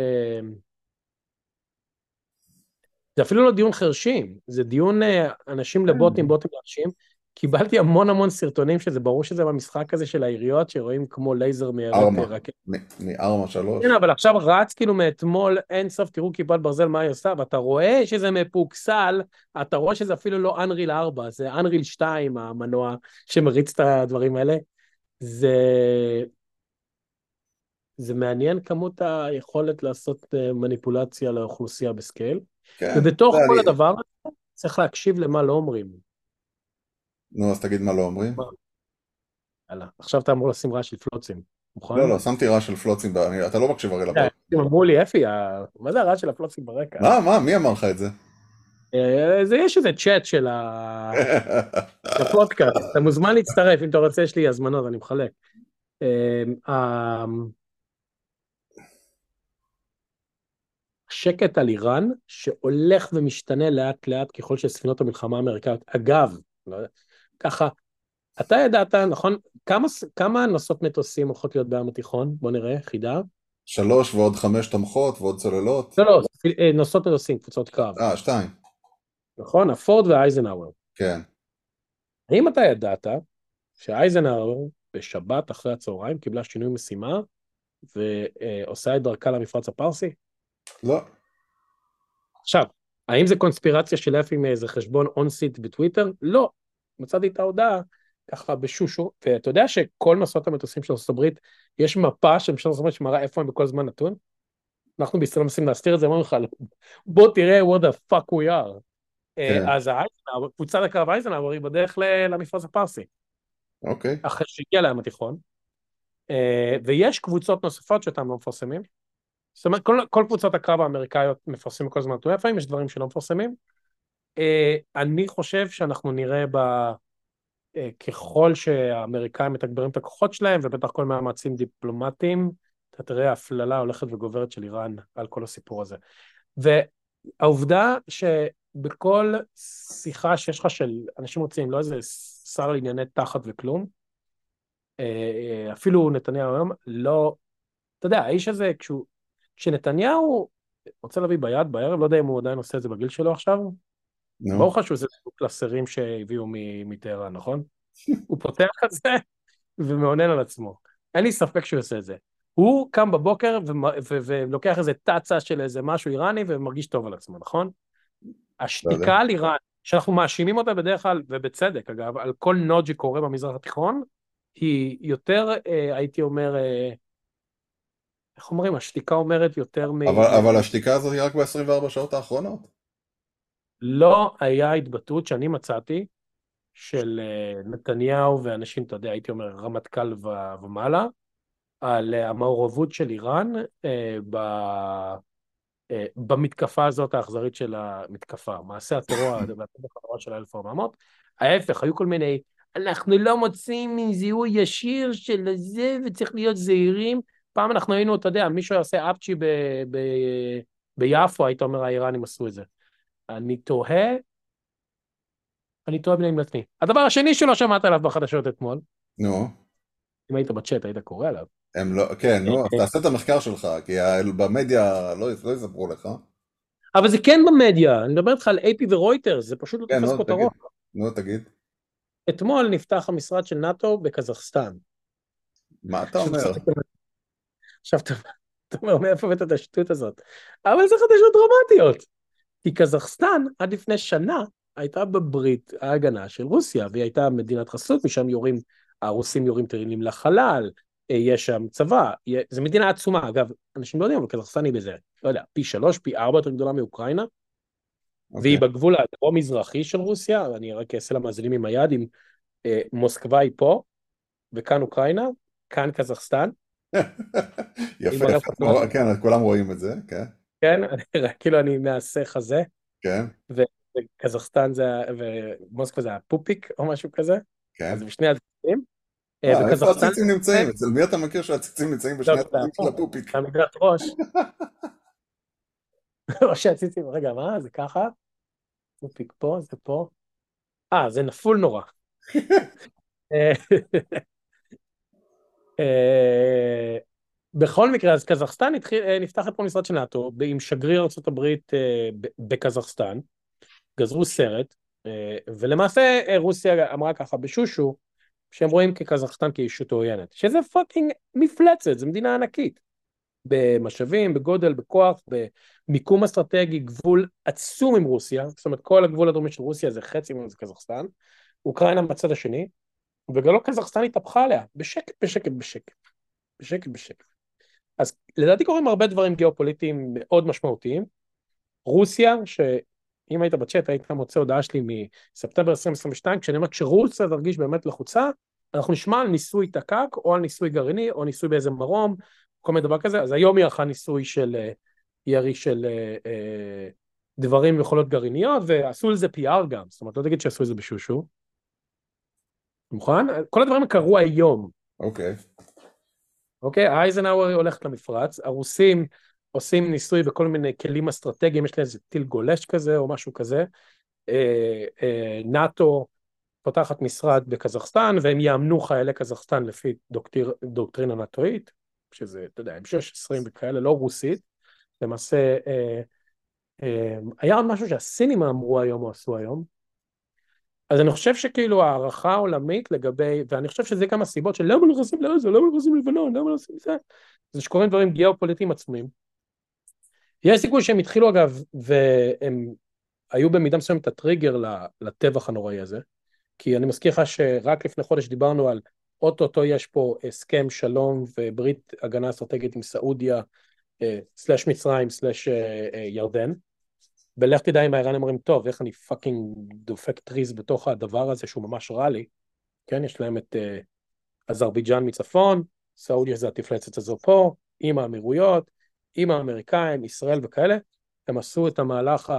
אה, זה אפילו לא דיון חרשים, זה דיון אה, אנשים לבוטים, בוטים לאנשים. קיבלתי המון המון סרטונים שזה ברור שזה במשחק הזה של היריות שרואים כמו לייזר מרקט. מ Arma שלוש. כן, אבל עכשיו רץ כאילו מאתמול אין סוף, תראו כיפת ברזל מה היא עושה, ואתה רואה שזה מפוקסל, אתה רואה שזה אפילו לא אנריל 4, זה אנריל 2 המנוע שמריץ את הדברים האלה. זה זה מעניין כמות היכולת לעשות אה, מניפולציה לאוכלוסייה בסקייל. כן, ובתוך כל אני... הדבר הזה צריך להקשיב למה לא אומרים. נו, אז תגיד מה לא אומרים. יאללה, עכשיו אתה אמור לשים רעש של פלוצים. מוכן? לא, לא, שמתי רעש של פלוצים, אתה לא מקשיב הרי לפודקאסט. הם אמרו לי, אפי, מה זה הרעש של הפלוצים ברקע? מה, מה, מי אמר לך את זה? אה, זה יש איזה צ'אט [LAUGHS] של הפודקאסט, אתה מוזמן להצטרף, אם אתה רוצה, יש לי הזמנות, אני מחלק. שקט על איראן, שהולך ומשתנה לאט לאט ככל שספינות המלחמה האמריקאיות, אגב, לא, ככה, אתה ידעת, נכון? כמה, כמה נוסעות מטוסים הולכות להיות בים התיכון? בוא נראה, חידה. שלוש ועוד חמש תומכות ועוד צוללות. לא, לא, אה, נוסעות מטוסים, קבוצות קרב. אה, שתיים. נכון, הפורד והאייזנהאואר. כן. האם אתה ידעת שאייזנהאואר בשבת אחרי הצהריים קיבלה שינוי משימה ועושה את דרכה למפרץ הפרסי? לא. עכשיו, האם זה קונספירציה של אפי מאיזה חשבון און-סיט בטוויטר? לא. מצאתי את ההודעה ככה בשושו, ואתה יודע שכל מסעות המטוסים של הברית, יש מפה של ממשלת ארצות הברית שמראה איפה הם בכל זמן נתון? אנחנו בישראל מנסים להסתיר את זה, אומרים לך, בוא תראה what the fuck we are. אה, כן. אז קבוצת הקרב אייזנאוור היא בדרך למפרץ הפרסי. אוקיי. אחרי שהגיע להם התיכון. אה, ויש קבוצות נוספות שאתם לא מפרסמים. זאת אומרת, כל, כל קבוצות הקרב האמריקאיות מפרסמים כל הזמן נתוני לפעמים יש דברים שלא מפרסמים. אה, אני חושב שאנחנו נראה ב... ככל שהאמריקאים מתגברים את הכוחות שלהם, ובטח כל מאמצים דיפלומטיים, אתה תראה הפללה הולכת וגוברת של איראן על כל הסיפור הזה. והעובדה ש... בכל שיחה שיש לך של אנשים רוצים, לא איזה שר לענייני תחת וכלום, אה, אה, אפילו נתניהו היום, לא, אתה יודע, האיש הזה, כשהוא, כשנתניהו רוצה להביא ביד בערב, לא יודע אם הוא עדיין עושה את זה בגיל שלו עכשיו, no. ברור לך שהוא עושה קלסרים שהביאו מטהרן, נכון? [LAUGHS] הוא פותח את זה ומעונן על עצמו. אין לי ספק שהוא עושה את זה. הוא קם בבוקר ולוקח איזה תצה של איזה משהו איראני ומרגיש טוב על עצמו, נכון? השתיקה על איראן, שאנחנו מאשימים אותה בדרך כלל, ובצדק אגב, על כל נוד שקורה במזרח התיכון, היא יותר, אה, הייתי אומר, אה, איך אומרים, השתיקה אומרת יותר מ... אבל, אבל השתיקה הזאת היא רק ב-24 שעות האחרונות. לא היה התבטאות שאני מצאתי של אה, נתניהו ואנשים, אתה יודע, הייתי אומר רמטכ"ל ומעלה, על המעורבות של איראן אה, ב... אה, במתקפה הזאת האכזרית של המתקפה, מעשה הטרור [COUGHS] והטבח הנורא של 1400. ההפך, היו כל מיני, אנחנו לא מוצאים זיהוי ישיר של זה וצריך להיות זהירים. פעם אנחנו היינו, אתה יודע, מישהו עושה אפצ'י ב, ב, ביפו, היית אומר האיראנים עשו את זה. אני תוהה, אני תוהה בני לעצמי. הדבר השני שלא שמעת עליו בחדשות אתמול, נו. אם היית בצ'אט היית קורא עליו. הם לא, כן, נו, אה, תעשה את המחקר שלך, כי במדיה לא, לא יספרו לך. אבל זה כן במדיה, אני מדבר איתך על AP ורויטרס, זה פשוט לא כן, תופס כותרות. נו, תגיד. אתמול נפתח המשרד של נאט"ו בקזחסטן. מה אתה אומר? עכשיו אתה אומר, מאיפה הבאת את השטות הזאת? אבל זה חדשות דרמטיות. כי קזחסטן עד לפני שנה הייתה בברית ההגנה של רוסיה, והיא הייתה מדינת חסות, משם יורים, הרוסים יורים טילים לחלל, אה, יש שם צבא, זו מדינה עצומה, אגב, אנשים לא יודעים, אבל קזחסטן היא בזה, לא יודע, פי שלוש, פי ארבע יותר גדולה מאוקראינה, okay. והיא אוקיי. בגבול הדרום-מזרחי של רוסיה, אני רק אעשה למאזינים עם היד, עם אה, מוסקבה היא פה, וכאן אוקראינה, כאן קזחסטן. יפה, כן, כולם רואים את זה, כן. כן, כאילו אני מעשה חזה. כן. וקזחסטן זה, ומוסקבה זה הפופיק או משהו כזה. כן. אז בשני הצדדים. אה, אה, איפה הציצים נמצאים? אצל מי אתה מכיר שהציצים נמצאים בשני הצדדים של הפופיק? המגרש ראש. או שהציצים, רגע, מה? זה ככה? פופיק פה, זה פה. אה, זה נפול נורא. אה, בכל מקרה, אז קזחסטן נפתח את פה משרד של נאט"ו עם שגריר ארה"ב בקזחסטן, גזרו סרט, ולמעשה רוסיה אמרה ככה בשושו, שהם רואים כקזחסטן כישות עוינת, שזה fucking מפלצת, זו מדינה ענקית. במשאבים, בגודל, בכוח, במיקום אסטרטגי, גבול עצום עם רוסיה, זאת אומרת כל הגבול הדרומי של רוסיה זה חצי מזה קזחסטן, אוקראינה בצד השני, וגלו קזחסטן התהפכה עליה, בשקט, בשקט, בשקט, בשקט, בשקט. אז לדעתי קורים הרבה דברים גיאופוליטיים מאוד משמעותיים. רוסיה, ש... אם היית בצ'אט היית מוצא הודעה שלי מספטמבר 2022, כשאני אומר כשרוסיה תרגיש באמת לחוצה, אנחנו נשמע על ניסוי תק"ק, או על ניסוי גרעיני, או ניסוי באיזה מרום, כל מיני דבר כזה, אז היום היא ערכה ניסוי של אה, ירי של אה, אה, דברים ויכולות גרעיניות, ועשו לזה PR גם, זאת אומרת, לא תגיד שעשו את זה בשושו. מוכן? כל הדברים קרו היום. אוקיי. אוקיי, אייזנהאואר הולכת למפרץ, הרוסים עושים ניסוי בכל מיני כלים אסטרטגיים, יש להם איזה טיל גולש כזה או משהו כזה. אה, אה, נאט"ו פותחת משרד בקזחסטן והם יאמנו חיילי קזחסטן לפי דוקטיר, דוקטרינה נאט"ואית, שזה, אתה יודע, M16 וכאלה, לא רוסית. למעשה, אה, אה, היה עוד משהו שהסינים אמרו היום או עשו היום. אז אני חושב שכאילו הערכה העולמית לגבי, ואני חושב שזה גם הסיבות של למה נכנסים לעזה, למה נכנסים לבנון, למה נכנסים לזה, זה שקורים דברים גיאופוליטיים עצומים. יש סיכוי שהם התחילו אגב, והם היו במידה מסוימת הטריגר לטבח הנוראי הזה, כי אני מזכיר לך שרק לפני חודש דיברנו על אוטוטו יש פה הסכם שלום וברית הגנה אסטרטגית עם סעודיה, אה, slash מצרים, slash אה, אה, ירדן, ולך תדע אם האיראנים אומרים, טוב, איך אני fucking דופק טריז בתוך הדבר הזה שהוא ממש רע לי, כן, יש להם את אזרבייג'אן מצפון, סעודיה זה המפלצת הזו פה, עם האמירויות, עם האמריקאים, ישראל וכאלה, הם עשו את המהלך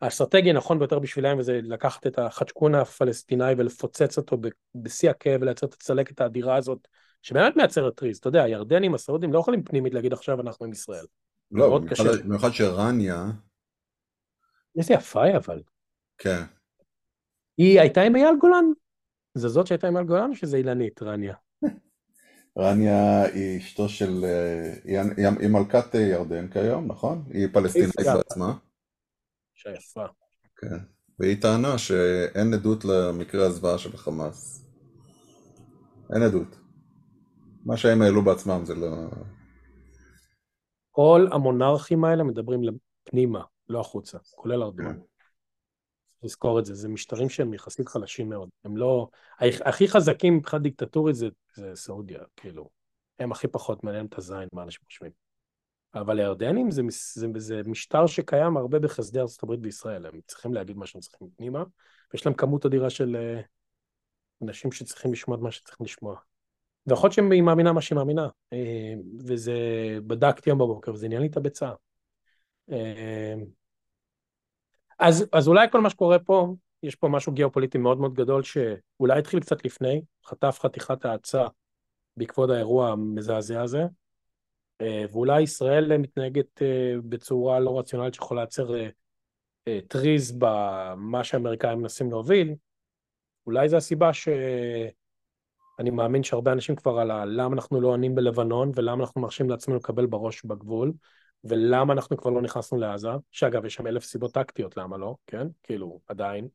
האסטרטגי הנכון ביותר בשבילם, וזה לקחת את החצ'קון הפלסטיני ולפוצץ אותו בשיא הכאב ולייצר את הצלקת האדירה הזאת, שבאמת מייצרת טריז. אתה יודע, הירדנים, הסעודים לא יכולים פנימית להגיד עכשיו אנחנו עם ישראל. לא, במיוחד שרניה... איזה יפה היא אבל. כן. היא הייתה עם אייל גולן? זה זאת שהייתה עם אייל גולן או שזה אילנית, רניה? [LAUGHS] רניה היא אשתו של, אה, היא מלכת ירדן כיום, נכון? היא פלסטינאית בעצמה. אישה יפה. כן, והיא טענה שאין עדות למקרה הזוועה של החמאס. אין עדות. מה שהם העלו בעצמם זה לא... כל המונרכים האלה מדברים פנימה, לא החוצה, כולל ארדואן. כן. לזכור את זה, זה משטרים שהם יחסית חלשים מאוד. הם לא... הכי חזקים מבחינת דיקטטורית זה, זה סעודיה, כאילו. הם הכי פחות מעניין את הזין, מה אנשים חושבים. אבל הירדנים זה, זה, זה משטר שקיים הרבה בחסדי הברית וישראל, הם צריכים להגיד מה שהם צריכים פנימה, ויש להם כמות אדירה של uh, אנשים שצריכים לשמוע את מה שצריכים לשמוע. ויכול להיות שהיא מאמינה מה שהיא מאמינה, uh, וזה, בדקתי היום בבוקר וזה עניין לי את הביצה. Uh, אז, אז אולי כל מה שקורה פה, יש פה משהו גיאופוליטי מאוד מאוד גדול שאולי התחיל קצת לפני, חטף חתיכת האצה בעקבות האירוע המזעזע הזה, אה, ואולי ישראל מתנהגת אה, בצורה לא רציונלית שיכולה לייצר אה, טריז במה שהאמריקאים מנסים להוביל, אולי זו הסיבה שאני מאמין שהרבה אנשים כבר על למה אנחנו לא עונים בלבנון ולמה אנחנו מרשים לעצמנו לקבל בראש בגבול ולמה אנחנו כבר לא נכנסנו לעזה, שאגב יש שם אלף סיבות טקטיות למה לא, כן? כאילו עדיין.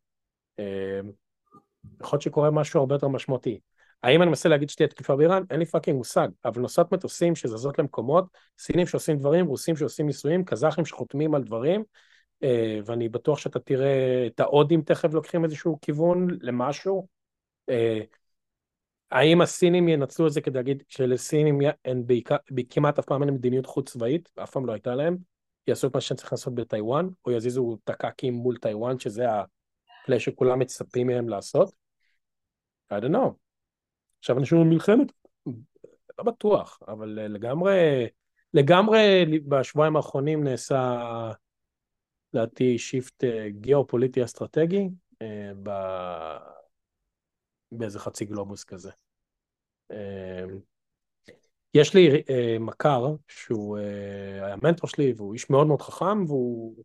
יכול להיות שקורה משהו הרבה יותר משמעותי. האם אני מנסה להגיד שתהיה תקיפה באיראן? אין לי fucking מושג, אבל נושאות מטוסים שזזות למקומות, סינים שעושים דברים, רוסים שעושים ניסויים, קזחים שחותמים על דברים, אה, ואני בטוח שאתה תראה את ההודים תכף לוקחים איזשהו כיוון למשהו. האם הסינים ינצלו את זה כדי להגיד שלסינים אין בעיקר, כמעט אף פעם אין מדיניות חוץ צבאית, אף פעם לא הייתה להם, יעשו את מה שהם צריכים לעשות בטיוואן, או יזיזו תק"קים מול טיוואן, שזה ה play שכולם מצפים מהם לעשות? I don't know. עכשיו אנשים מלחמת? לא בטוח, אבל אה, לגמרי, לגמרי בשבועיים האחרונים נעשה, לדעתי, שיפט אה, גיאופוליטי אסטרטגי אה, ב... באיזה חצי גלובוס כזה. יש לי מכר שהוא היה מנטור שלי והוא איש מאוד מאוד חכם והוא,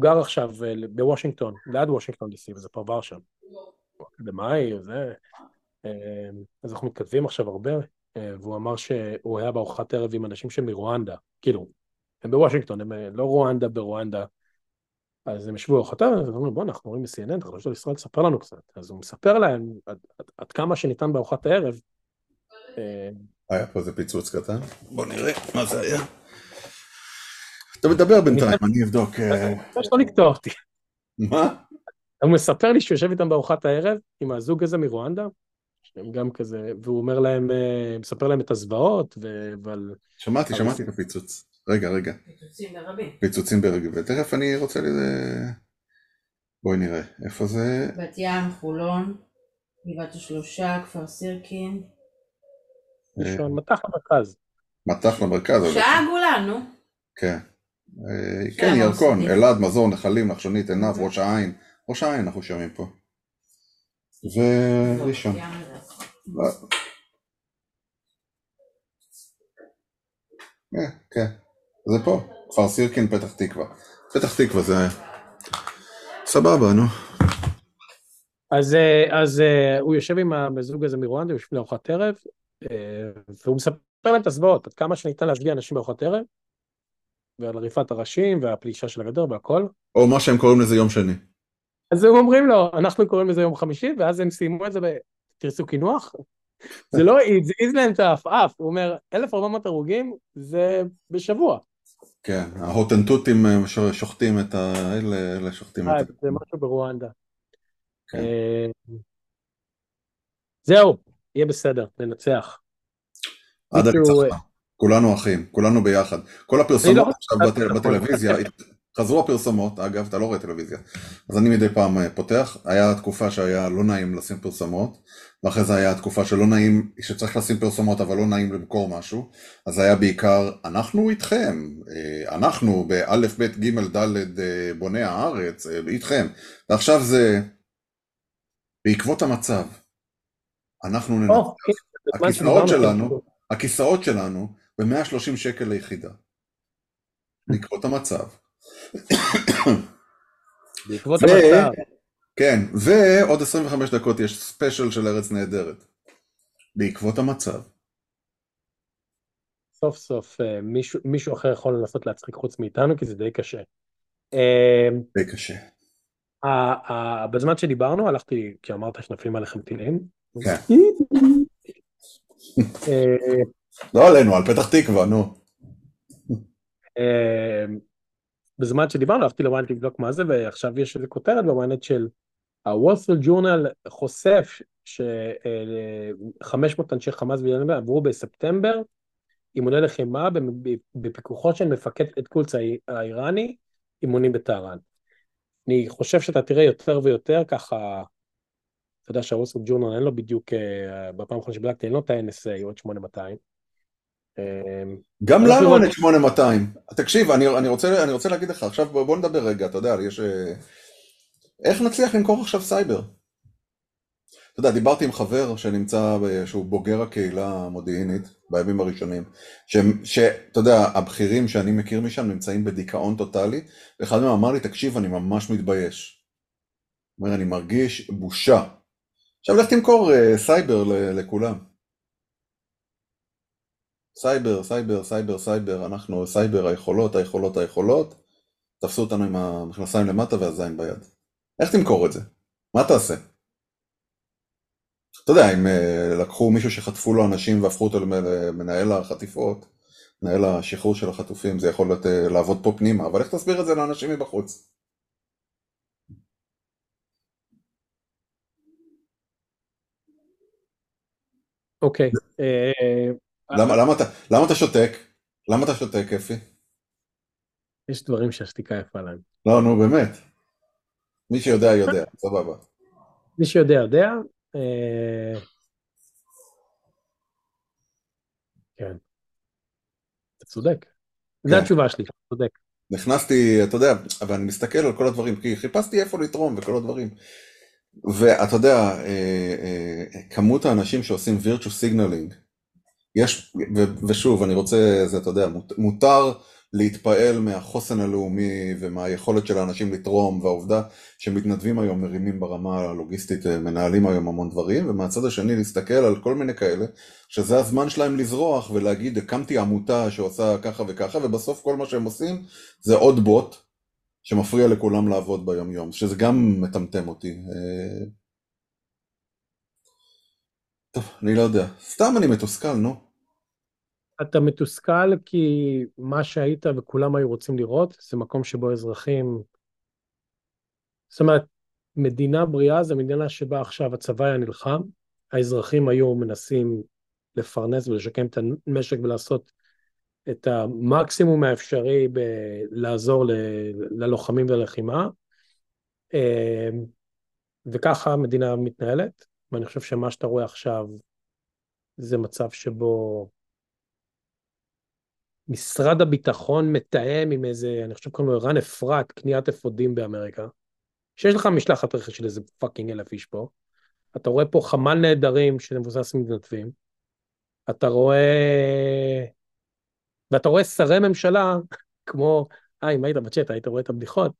גר עכשיו בוושינגטון, ליד וושינגטון די.סי וזה פרבר שם. הוא אקדמאי וזה, אמ, אז אנחנו מתכתבים עכשיו הרבה, אה, והוא אמר שהוא היה בארוחת ערב עם אנשים שמרואנדה, כאילו, הם בוושינגטון, הם אה, לא רואנדה ברואנדה, אז הם ישבו ערב, ואמרו, בוא, אנחנו רואים ב-CNN, אתה חושב ישראל, תספר לנו קצת. אז הוא מספר להם עד, עד, עד כמה שניתן בארוחת הערב. אה, היה פה איזה פיצוץ קטן, בוא נראה מה זה היה. אתה מדבר בינתיים, אני אבדוק. יש לא לקטוע אותי. מה? הוא מספר לי שהוא יושב איתם בארוחת הערב, עם הזוג הזה מרואנדה, שהם גם כזה, והוא אומר להם, אה, מספר להם את הזוועות, ועל... שמעתי, שמעתי את הפיצוץ. רגע, רגע. פיצוצים ברבים. פיצוצים ברבים, ותכף אני רוצה לזה... בואי נראה, איפה זה? בת ים, חולון, גבעת השלושה, כפר סירקין. ראשון, מטח למרכז. מטח למרכז. שעה עגולה, נו. כן. אה, כן, ירקון, אלעד, מזור, נחלים, נחשונית, עינב, ראש העין. ראש העין אנחנו שומעים פה. וראשון. כן. זה פה, כפר סירקין, פתח תקווה. פתח תקווה זה... סבבה, נו. אז, אה, אז אה, הוא יושב עם הזוג הזה מרואנדה, יושבים לארוחת ערב, אה, והוא מספר להם את הזוועות, עד כמה שניתן להשגיע אנשים בארוחת ערב, ועל עריפת הראשים, והפלישה של הגדר והכל. או מה שהם קוראים לזה יום שני. אז הם אומרים לו, אנחנו קוראים לזה יום חמישי, ואז הם סיימו את זה ב... תרצו קינוח? זה לא זה העיד להם את העפעף, הוא אומר, 1,400 הרוגים זה בשבוע. כן, ההוטנטוטים אה, שוחטים את ה... אלה, שוחטים אה, את ה... זה משהו ברואנדה. כן. אה, זהו, יהיה בסדר, ננצח. עד הניצחון. כולנו אחים, כולנו ביחד. כל הפרסומות לא עכשיו בטלוויזיה, חזרו הפרסומות, אגב, אתה לא רואה טלוויזיה, אז אני מדי פעם אה, פותח, היה תקופה שהיה לא נעים לשים פרסומות, ואחרי זה היה תקופה שלא נעים, שצריך לשים פרסומות אבל לא נעים למכור משהו, אז היה בעיקר, אנחנו איתכם, אה, אנחנו באלף, בית, גימל, דלת, אה, בוני הארץ, איתכם, ועכשיו זה, בעקבות המצב, אנחנו ננצח. או, הנה, בזמן הכיסאות שלנו, הכיסאות שלנו ב-130 שקל ליחידה. בעקבות המצב. בעקבות ו- המצב, כן, ועוד 25 דקות יש ספיישל של ארץ נהדרת. בעקבות המצב. סוף סוף אה, מישהו, מישהו אחר יכול לנסות להצחיק חוץ מאיתנו, כי זה די קשה. אה, די קשה. בזמן שדיברנו, הלכתי, כי אמרת שנפלים עליכם טילים. כן. אה, לא עלינו, על פתח תקווה, נו. בזמן שדיברנו, הלכתי לוויינט לבדוק מה זה, ועכשיו יש איזו כותרת בוויינט של Street Journal חושף ש-500 אנשי חמאס וישראל עברו בספטמבר אימוני לחימה בפיקוחו של מפקד את קולץ האיראני, אימונים בטהרן. אני חושב שאתה תראה יותר ויותר ככה, אתה יודע Street Journal אין לו בדיוק, אה, בפעם האחרונה שבדקתי, אין לו את ה-NSA את 8200. גם לנו עוד- אין את 8200. תקשיב, אני, אני, רוצה, אני רוצה להגיד לך, עכשיו בוא, בוא נדבר רגע, אתה יודע, יש... אה, איך נצליח למכור עכשיו סייבר? אתה יודע, דיברתי עם חבר שנמצא, שהוא בוגר הקהילה המודיעינית בימים הראשונים, שאתה יודע, הבכירים שאני מכיר משם נמצאים בדיכאון טוטאלי, ואחד מהם אמר לי, תקשיב, אני ממש מתבייש. הוא אומר, אני מרגיש בושה. עכשיו לך תמכור אה, סייבר לכולם. סייבר, סייבר, סייבר, סייבר, אנחנו סייבר, היכולות, היכולות, היכולות, תפסו אותנו עם המכנסיים למטה והזין ביד. איך תמכור את זה? מה תעשה? אתה יודע, אם אה, לקחו מישהו שחטפו לו אנשים והפכו אותו למנהל החטיפות, מנהל השחרור של החטופים, זה יכול להיות, אה, לעבוד פה פנימה, אבל איך תסביר את זה לאנשים מבחוץ? אוקיי. אה, למה, למה, אתה, למה אתה שותק? למה אתה שותק, אפי? יש דברים שהשתיקה יפה להם. לא, נו, באמת. מי שיודע, יודע, [LAUGHS] סבבה. מי שיודע יודע. אה, כן. אתה צודק. זו כן. התשובה שלי, אתה צודק. נכנסתי, אתה יודע, אבל אני מסתכל על כל הדברים, כי חיפשתי איפה לתרום וכל הדברים. ואתה יודע, אה, אה, כמות האנשים שעושים virtue signaling, יש, ו- ושוב, אני רוצה, זה, אתה יודע, מות- מותר להתפעל מהחוסן הלאומי ומהיכולת של האנשים לתרום, והעובדה שמתנדבים היום מרימים ברמה הלוגיסטית, אה, מנהלים היום המון דברים, ומהצד השני להסתכל על כל מיני כאלה, שזה הזמן שלהם לזרוח ולהגיד, הקמתי עמותה שעושה ככה וככה, ובסוף כל מה שהם עושים זה עוד בוט שמפריע לכולם לעבוד ביום יום, שזה גם מטמטם אותי. טוב, אני לא יודע. סתם אני מתוסכל, נו. אתה מתוסכל כי מה שהיית וכולם היו רוצים לראות זה מקום שבו אזרחים... זאת אומרת, מדינה בריאה זה מדינה שבה עכשיו הצבא היה נלחם, האזרחים היו מנסים לפרנס ולשקם את המשק ולעשות את המקסימום האפשרי בלעזור ל- ללוחמים וללחימה, אה, וככה המדינה מתנהלת, ואני חושב שמה שאתה רואה עכשיו זה מצב שבו משרד הביטחון מתאם עם איזה, אני חושב קוראים לו ערן אפרת, קניית אפודים באמריקה, שיש לך משלחת רכש של איזה fucking אלף איש פה, אתה רואה פה חמ"ל נעדרים שמבוסס מתנדבים, אתה רואה ואתה רואה שרי ממשלה, כמו, אה, אם היית בצ'אט, היית רואה את הבדיחות,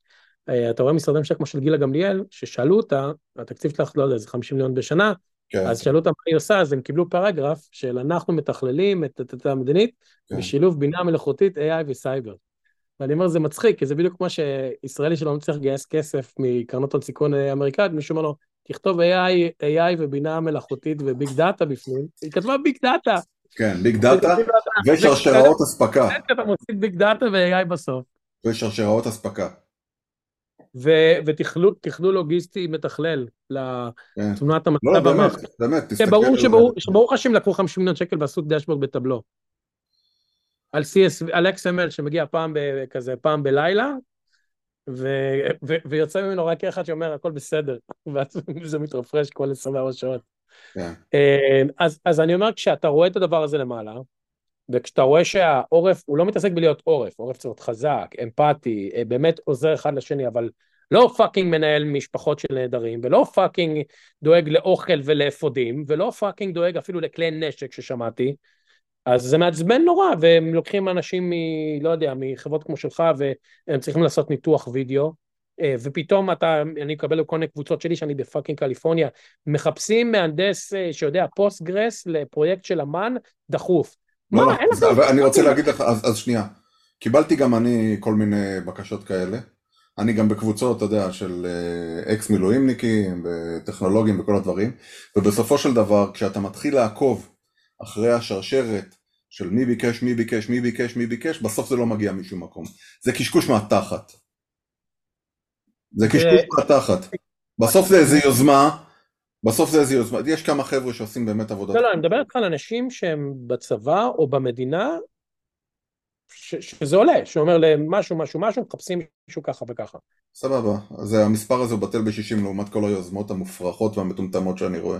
אתה רואה משרדי ממשלה כמו של גילה גמליאל, ששאלו אותה, התקציב שלך, לא יודע, זה 50 מיליון בשנה, כן, אז שאלו אותה מה היא עושה, אז הם קיבלו paragraph של אנחנו מתכללים את את המדינית כן. בשילוב בינה מלאכותית, AI וסייבר. ואני אומר, זה מצחיק, כי זה בדיוק כמו שישראלי שלא מצליח לגייס כסף מקרנות הון סיכון אה, אמריקאית, מישהו אומר לו, תכתוב AI, AI ובינה מלאכותית ו big data בפנים, היא כתבה big data. כן, big data ושרשראות אספקה. אתה מוסיף big data ו-AI בסוף. ושרשראות אספקה. ו- ותכלול תכלול לוגיסטי מתכלל כן. לתמונת לא, המצב באמת, במערכת. באמת, כן, תסתכל ברור לך שהם לקחו 50 מיליון שקל ועשו dashboard ב Tableau. על CSV, על XML שמגיע פעם כזה, פעם בלילה, ויוצא ממנו רק אחד שאומר הכל בסדר, [LAUGHS] ואז זה מתרפרש כל 24 שעות. כן. אה, אז אני אומר, כשאתה רואה את הדבר הזה למעלה, וכשאתה רואה שהעורף, הוא לא מתעסק בלהיות עורף, עורף צריך להיות חזק, אמפתי, אה, באמת עוזר אחד לשני, אבל לא fucking מנהל משפחות של נעדרים, ולא fucking דואג לאוכל ולאפודים, ולא fucking דואג אפילו לכלי נשק ששמעתי, אז זה מעצבן נורא, והם לוקחים אנשים מ... לא יודע, מחברות כמו שלך, והם צריכים לעשות ניתוח וידאו, אה, ופתאום אתה, אני מקבל כל מיני קבוצות שלי, שאני ב fucking קליפורניה, מחפשים מהנדס אה, שיודע Postgres לפרויקט של אמ"ן דחוף. לא, מה, לא, אין לך... אז- ואני רוצה להגיד לך, אז אז שנייה. קיבלתי גם אני כל מיני בקשות כאלה. אני גם בקבוצות, אתה יודע, של אה, אקס מילואימניקים וטכנולוגים וכל הדברים. ובסופו של דבר, כשאתה מתחיל לעקוב אחרי השרשרת של מי ביקש, מי ביקש, מי ביקש, מי ביקש, בסוף זה לא מגיע משום מקום. זה קשקוש מהתחת. זה קשקוש מהתחת. בסוף זה איזה יוזמה, בסוף זה איזה יוזמה. יש כמה חבר'ה שעושים באמת עבודת... לא, לא, אני מדבר איתך על אנשים שהם בצבא או במדינה, ש, שזה עולה, שאומר להם משהו, משהו, מחפשים מישהו ככה וככה. סבבה, אז המספר הזה הוא בטל ב-60 לעומת כל היוזמות המופרכות והמטומטמות שאני רואה.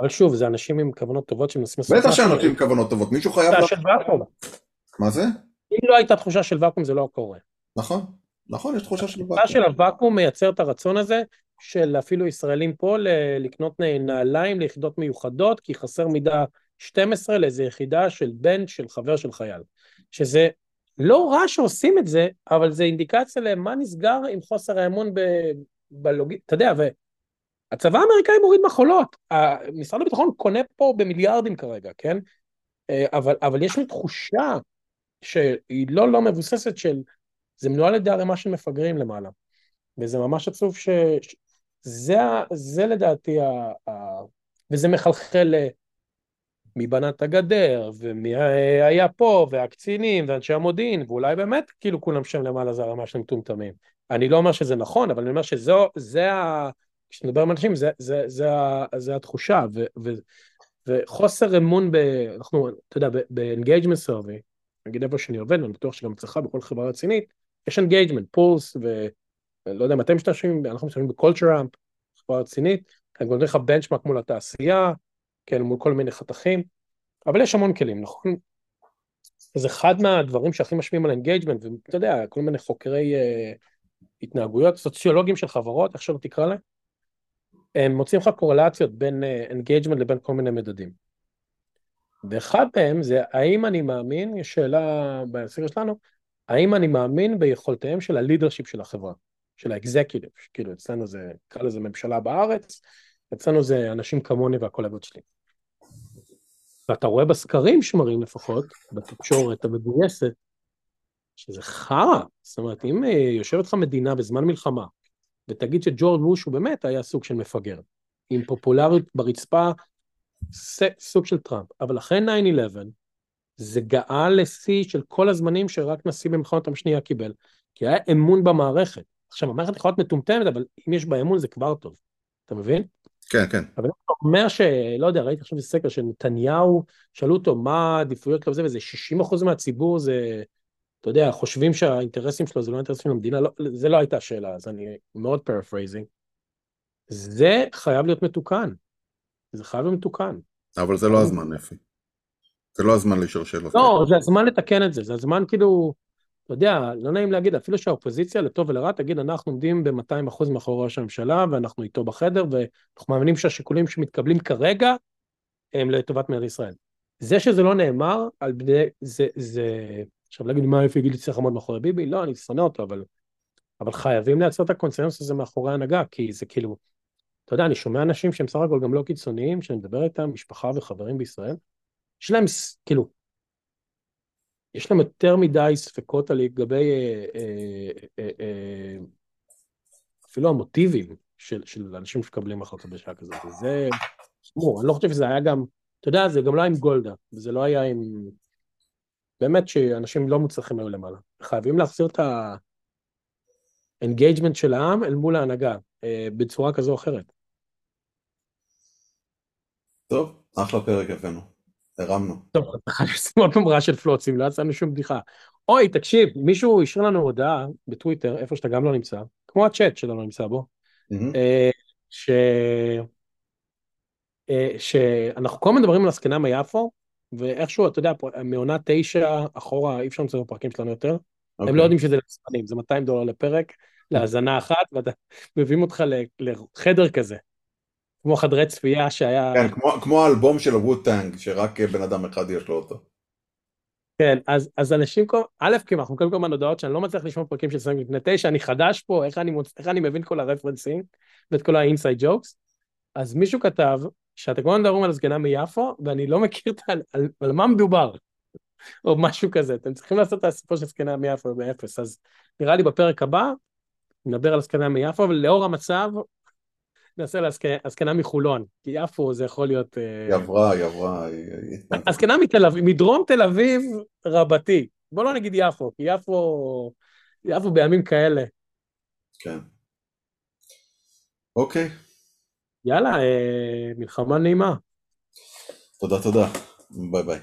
אבל שוב, זה אנשים עם כוונות טובות שמנסים לעשות בטח. שאנשים עם כוונות טובות, מישהו חייב... תחושה של ואקום. מה זה? אם לא הייתה תחושה של ואקום זה לא קורה. נכון, נכון, יש תחושה של התחושה של הוואקום מייצר את הרצון הזה של אפילו ישראלים פה לקנות נעליים ליחידות מיוחדות, כי חסר מידה 12 לאיזה יחידה של בן של חבר של חייל. שזה לא רע שעושים את זה, אבל זה אינדיקציה למה נסגר עם חוסר האמון ב- בלוגיסטיקה. אתה יודע, והצבא האמריקאי מוריד מחולות. משרד הביטחון קונה פה במיליארדים כרגע, כן? אה, אבל, אבל יש לי תחושה שהיא לא לא מבוססת של, זה מנוהל על ידי ערימה של מפגרים למעלה. וזה ממש עצוב ש... זה, זה לדעתי, ה... ה... וזה מחלחל בנה את הגדר, ומי היה פה, והקצינים, ואנשי המודיעין, ואולי באמת, כאילו כולם שם למעלה זה הרמה של מטומטמים. אני לא אומר שזה נכון, אבל אני אומר שזו, זה ה... כשנדבר עם אנשים, זה, זה, זה, ה- זה התחושה, ו, ו, וחוסר אמון ב... אנחנו, אתה יודע, ב-engagement survey, נגיד איפה שאני עובד, ואני בטוח שגם אצלך בכל חברה רצינית, יש engagement, pulse, ולא יודע אם אתם משתמשים, אנחנו משתמשים ב Culture Amp, חברה רצינית, אני נותן לך benchmark מול התעשייה, כן, מול כל מיני חתכים, אבל יש המון כלים, נכון? אז אחד מהדברים שהכי משפיעים על engagement, ואתה יודע, כל מיני חוקרי uh, התנהגויות, סוציולוגים של חברות, איך שלא תקרא להם, הם מוצאים לך קורלציות בין engagement לבין כל מיני מדדים. ואחד מהם זה האם אני מאמין, יש שאלה בסקר שלנו, האם אני מאמין ביכולותיהם של ה leadership של החברה, של ה executive, כאילו אצלנו זה, נקרא לזה ממשלה בארץ, אצלנו זה אנשים כמוני והקולגות שלי. ואתה רואה בסקרים שמראים לפחות, בתקשורת המגויסת, שזה חרא. זאת אומרת, אם אה, יושבת לך מדינה בזמן מלחמה, ותגיד שג'ורג' בוש הוא באמת היה סוג של מפגר, עם פופולריות ברצפה, סוג של טראמפ, אבל אחרי 9-11, זה גאה לשיא של כל הזמנים שרק נשיא במלחמת השנייה קיבל, כי היה אמון במערכת. עכשיו, המערכת יכולה להיות מטומטמת, אבל אם יש בה אמון זה כבר טוב. אתה מבין? כן, כן. אבל אתה אומר שלא יודע, ראיתי עכשיו איזה סקר של נתניהו, שאלו אותו מה העדיפויות שלו וזה, וזה 60% מהציבור זה, אתה יודע, חושבים שהאינטרסים שלו זה לא האינטרסים של המדינה, לא, זה לא הייתה השאלה, אז אני מאוד paraphrasing. זה חייב להיות מתוקן. זה חייב להיות מתוקן. אבל זה לא הזמן, אפי. זה לא הזמן לשאול שאלות. לא, זה הזמן לתקן את זה, זה הזמן כאילו, אתה יודע, לא נעים להגיד, אפילו שהאופוזיציה לטוב ולרע תגיד, אנחנו עומדים ב-200% מאחורי ראש הממשלה, ואנחנו איתו בחדר, ואנחנו מאמינים שהשיקולים שמתקבלים כרגע הם לטובת מדינת ישראל. זה שזה לא נאמר על בני, זה, זה, עכשיו להגיד מה איפה יגיד צריך לעמוד מאחורי ביבי, לא, אני שונא אותו, אבל, אבל חייבים לייצר את הקונצנזוס הזה מאחורי ההנהגה, כי זה כאילו, אתה יודע, אני שומע אנשים שהם סך הכל גם לא קיצוניים, שאני מדבר איתם, משפחה וחברים בישראל, יש להם, כאילו, יש להם יותר מדי ספקות לגבי אה, אה, אה, אפילו המוטיבים של, של אנשים שמקבלים החלטות בשעה כזאת. וזה, תשמעו, אני לא חושב שזה היה גם, אתה יודע, זה גם לא היה עם גולדה, וזה לא היה עם... באמת שאנשים לא מוצלחים היו למעלה. חייבים להחזיר את ה engagement של העם אל מול ההנהגה, בצורה כזו או אחרת. טוב, אחלה פרק הבאנו. הרמנו. טוב, אתה לשים עוד של פלוצים, לא יצאנו שום בדיחה. אוי, תקשיב, מישהו השאיר לנו הודעה בטוויטר, איפה שאתה גם לא נמצא, כמו הצ'אט שלנו נמצא בו, אה, ש... אה, שאנחנו כל הזמן מדברים על הזקנה מיפו, ואיכשהו, אתה יודע, מעונה תשע אחורה, אי אפשר למצוא בפרקים שלנו יותר, הם לא אוקיי. יודעים שזה לצפנים, זה 200 דולר לפרק, [LAUGHS] להאזנה אחת, ואתה מביאים אותך לחדר כזה, כמו חדרי צפייה שהיה... כן, כמו, כמו האלבום של הווטנג, שרק בן אדם אחד יש לו אותו. כן, אז, אז אנשים, א', כי אנחנו מקבלים כל הזמן הודעות שאני לא מצליח לשמוע פרקים של סנג לפני תשע, אני חדש פה, איך אני, מוצ... איך אני מבין כל הרפרנסים ואת כל ה inside jokes. אז מישהו כתב שאתם כל הזמן מדברים על הזקנה מיפו, ואני לא מכיר את על, על, על מה מדובר, או משהו כזה. אתם צריכים לעשות את הסיפור של זקנה מיפו באפס, אז נראה לי בפרק הבא נדבר על הזקנה מיפו, ולאור המצב נעשה לה הזקנה- מחולון, כי יפו זה יכול להיות... אה, היא עברה, היא עברה. הזקנה מתל אביב, מדרום תל אביב רבתי. בוא לא נגיד יפו, כי יפו, יפו בימים כאלה. כן. אוקיי, יאללה, אה, מלחמה נעימה. תודה תודה. ביי ביי.